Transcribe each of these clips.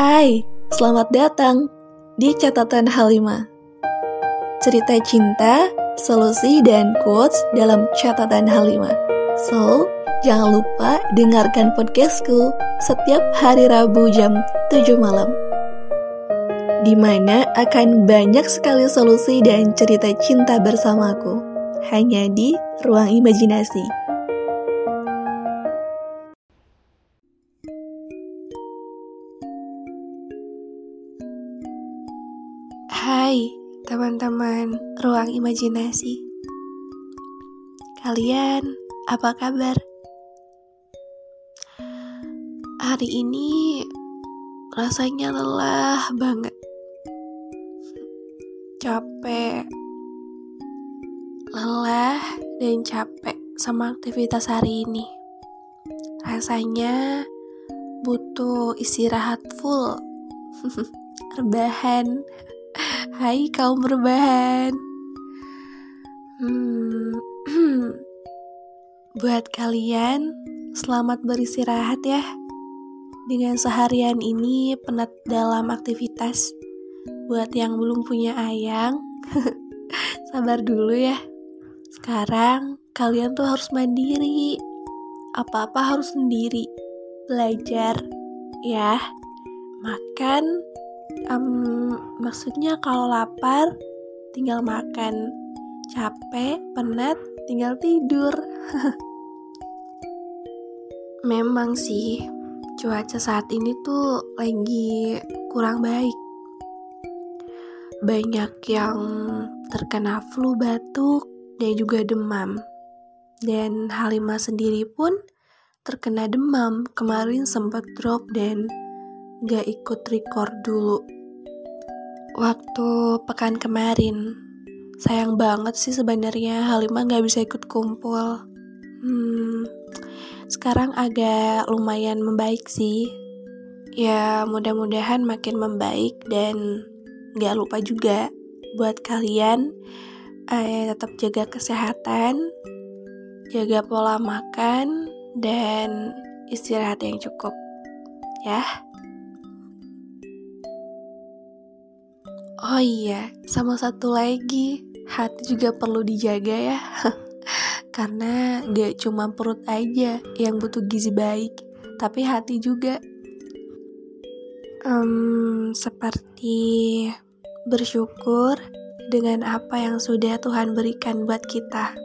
Hai, selamat datang di catatan Halima. Cerita cinta, solusi, dan quotes dalam catatan Halima. So, jangan lupa dengarkan podcastku setiap hari Rabu jam 7 malam. Di mana akan banyak sekali solusi dan cerita cinta bersamaku. Hanya di ruang imajinasi. Hai teman-teman ruang imajinasi. Kalian apa kabar? Hari ini rasanya lelah banget. Capek. Lelah dan capek sama aktivitas hari ini. Rasanya butuh istirahat full. Rebahan Hai kaum berbahan hmm, Buat kalian Selamat beristirahat ya. Dengan seharian ini penat dalam aktivitas. Buat yang belum punya ayang Sabar dulu ya. Sekarang kalian tuh harus mandiri. Apa-apa harus sendiri. Belajar Ya. Makan um, maksudnya kalau lapar tinggal makan. Capek penat tinggal tidur. Memang sih cuaca saat ini tuh lagi kurang baik. Banyak yang terkena flu batuk dan juga demam. Dan Halimah sendiri pun terkena demam. Kemarin sempat drop dan gak ikut record dulu. Waktu pekan kemarin sayang banget sih sebenarnya Halimah gak bisa ikut kumpul. Hmm, sekarang agak lumayan membaik sih. Ya mudah-mudahan makin membaik dan gak lupa juga buat kalian eh, tetap jaga kesehatan jaga pola makan dan istirahat yang cukup ya Oh iya, sama satu lagi, hati juga perlu dijaga ya. Karena gak cuma perut aja yang butuh gizi baik, tapi hati juga. Um, seperti bersyukur dengan apa yang sudah Tuhan berikan buat kita.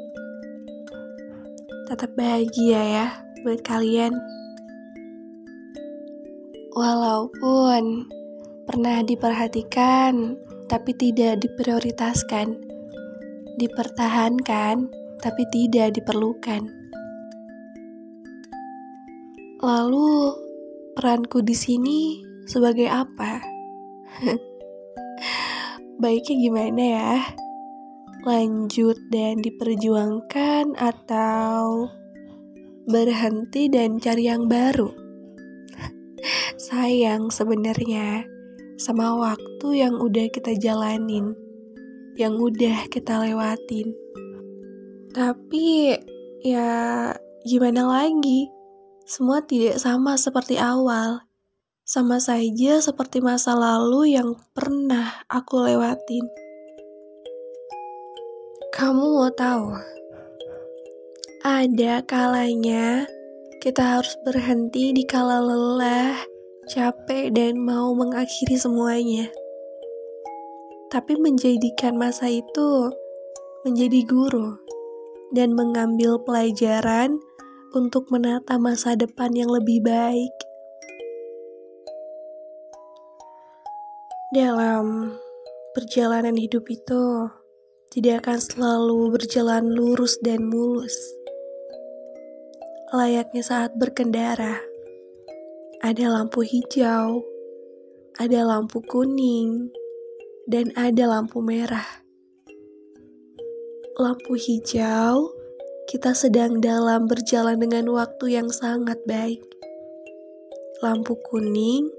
Tetap bahagia ya buat kalian. Walaupun pernah diperhatikan tapi tidak diprioritaskan, dipertahankan tapi tidak diperlukan. Lalu, peranku di sini sebagai apa? Baiknya gimana ya? Lanjut dan diperjuangkan atau berhenti dan cari yang baru? Sayang sebenarnya sama waktu yang udah kita jalanin, yang udah kita lewatin. Tapi ya gimana lagi? Semua tidak sama seperti awal. Sama saja seperti masa lalu yang pernah aku lewatin. Kamu mau tahu? Ada kalanya kita harus berhenti di kala lelah capek dan mau mengakhiri semuanya. Tapi menjadikan masa itu menjadi guru dan mengambil pelajaran untuk menata masa depan yang lebih baik. Dalam perjalanan hidup itu tidak akan selalu berjalan lurus dan mulus. Layaknya saat berkendara ada lampu hijau, ada lampu kuning, dan ada lampu merah. Lampu hijau, kita sedang dalam berjalan dengan waktu yang sangat baik. Lampu kuning,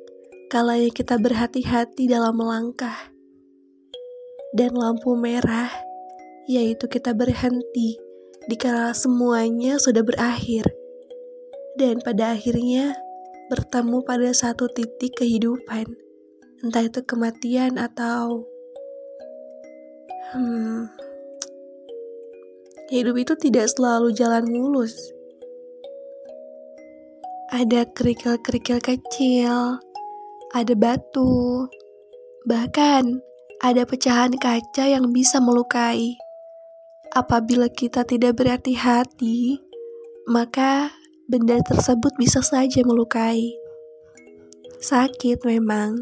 kalanya kita berhati-hati dalam melangkah. Dan lampu merah, yaitu kita berhenti di kala semuanya sudah berakhir. Dan pada akhirnya, bertemu pada satu titik kehidupan, entah itu kematian atau hmm, hidup itu tidak selalu jalan mulus. Ada kerikil-kerikil kecil, ada batu, bahkan ada pecahan kaca yang bisa melukai. Apabila kita tidak berhati-hati, maka benda tersebut bisa saja melukai. Sakit memang,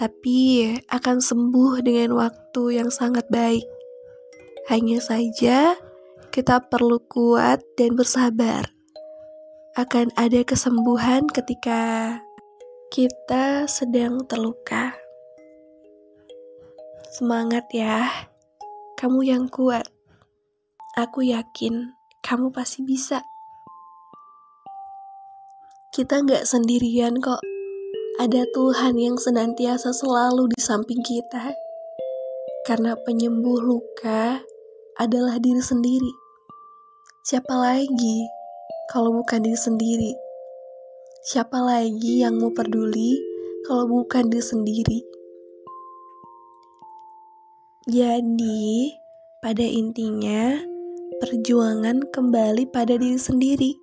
tapi akan sembuh dengan waktu yang sangat baik. Hanya saja, kita perlu kuat dan bersabar. Akan ada kesembuhan ketika kita sedang terluka. Semangat ya, kamu yang kuat. Aku yakin kamu pasti bisa. Kita nggak sendirian kok. Ada Tuhan yang senantiasa selalu di samping kita. Karena penyembuh luka adalah diri sendiri. Siapa lagi kalau bukan diri sendiri? Siapa lagi yang mau peduli kalau bukan diri sendiri? Jadi, pada intinya, perjuangan kembali pada diri sendiri.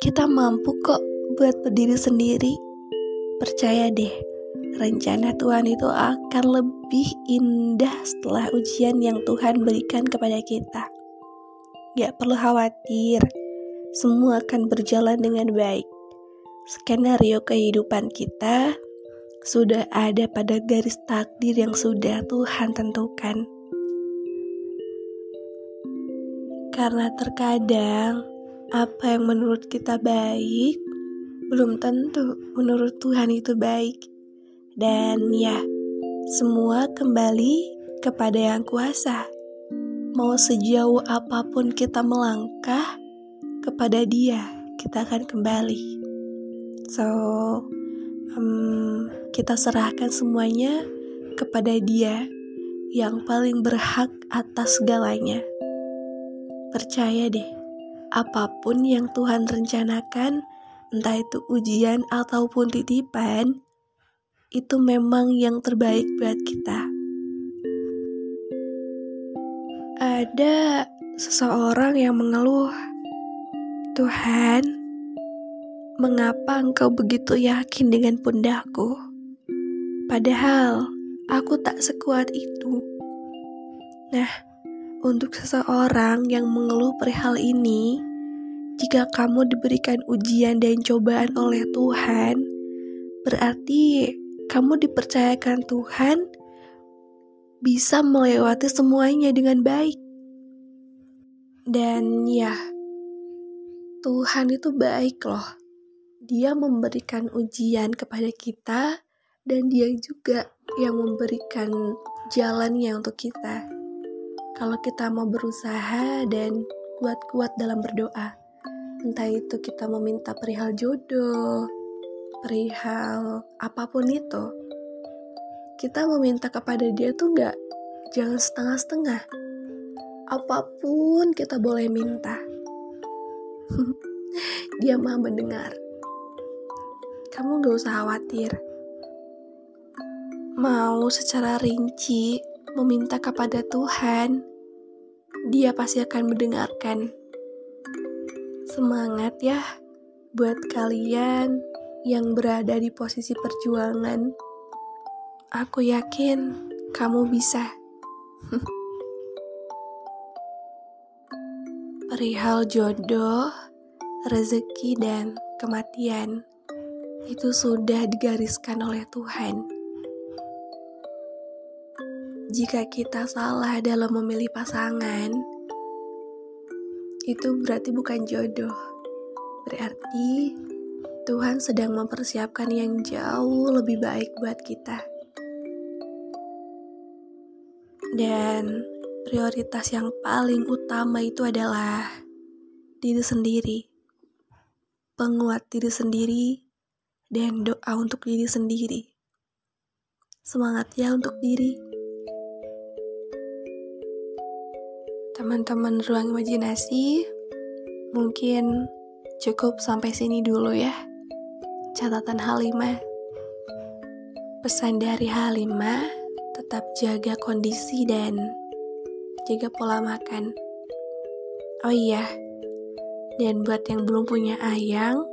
Kita mampu kok buat berdiri sendiri. Percaya deh, rencana Tuhan itu akan lebih indah setelah ujian yang Tuhan berikan kepada kita. Gak perlu khawatir, semua akan berjalan dengan baik. Skenario kehidupan kita sudah ada pada garis takdir yang sudah Tuhan tentukan. Karena terkadang apa yang menurut kita baik belum tentu menurut Tuhan itu baik. Dan ya, semua kembali kepada Yang Kuasa. Mau sejauh apa pun kita melangkah kepada Dia, kita akan kembali. So, um, kita serahkan semuanya kepada Dia yang paling berhak atas segalanya. Percaya deh, apa pun yang Tuhan rencanakan, entah itu ujian ataupun titipan, itu memang yang terbaik buat kita. Ada seseorang yang mengeluh, "Tuhan, mengapa Engkau begitu yakin dengan pundakku? Padahal aku tak sekuat itu." Nah, untuk seseorang yang mengeluh perihal ini, jika kamu diberikan ujian dan cobaan oleh Tuhan, berarti kamu dipercayakan Tuhan bisa melewati semuanya dengan baik. Dan ya, Tuhan itu baik loh. Dia memberikan ujian kepada kita dan dia juga yang memberikan jalannya untuk kita kalau kita mau berusaha dan kuat-kuat dalam berdoa. Entah itu kita meminta perihal jodoh, perihal apa pun itu. Kita meminta kepada dia tuh nggak jangan setengah-setengah. Apa pun kita boleh minta. dia mah mendengar. Kamu gak usah khawatir. Mau secara rinci meminta kepada Tuhan, dia pasti akan mendengarkan. Semangat ya buat kalian yang berada di posisi perjuangan. Aku yakin kamu bisa. Perihal jodoh, rezeki, dan kematian itu sudah digariskan oleh Tuhan. Jika kita salah dalam memilih pasangan, itu berarti bukan jodoh. Berarti Tuhan sedang mempersiapkan yang jauh lebih baik buat kita. Dan prioritas yang paling utama itu adalah diri sendiri. Penguat diri sendiri dan doa untuk diri sendiri. Semangat ya untuk diri. Teman-teman ruang imajinasi, mungkin cukup sampai sini dulu ya. catatan Halimah. Pesan dari Halimah, tetap jaga kondisi dan jaga pola makan. Oh iya, dan buat yang belum punya ayang,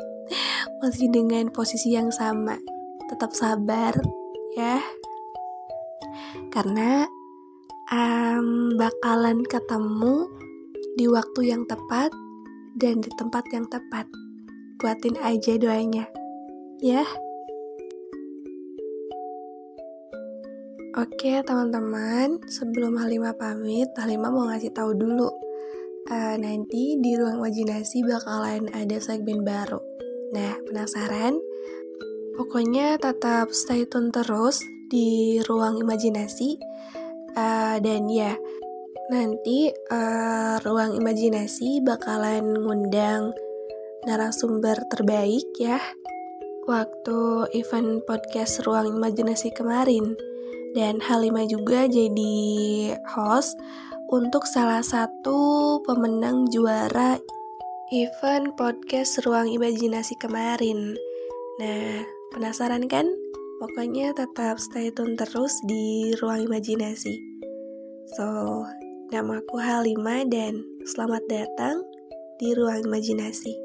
masih dengan posisi yang sama, tetap sabar ya. Karena um, bakalan ketemu di waktu yang tepat dan di tempat yang tepat. Buatin aja doanya, ya. Oke teman-teman, sebelum Halimah pamit, Halimah mau ngasih tahu dulu. Uh, nanti di ruang imajinasi bakalan ada segmen baru. Nah, penasaran? Pokoknya tetap stay tune terus di ruang imajinasi. Uh, dan ya, nanti uh, ruang imajinasi bakalan ngundang narasumber terbaik ya. Waktu event podcast ruang imajinasi kemarin dan Halimah juga jadi host untuk salah satu pemenang juara event podcast Ruang Imajinasi kemarin. Nah, penasaran kan? Pokoknya tetap stay tune terus di Ruang Imajinasi. So, namaku Halimah dan selamat datang di Ruang Imajinasi.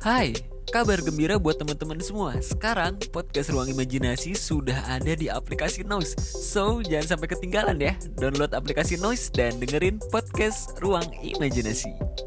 Hai, kabar gembira buat teman-teman semua. Sekarang podcast Ruang Imajinasi sudah ada di aplikasi Noise. So, jangan sampai ketinggalan ya. Download aplikasi Noise dan dengerin podcast Ruang Imajinasi.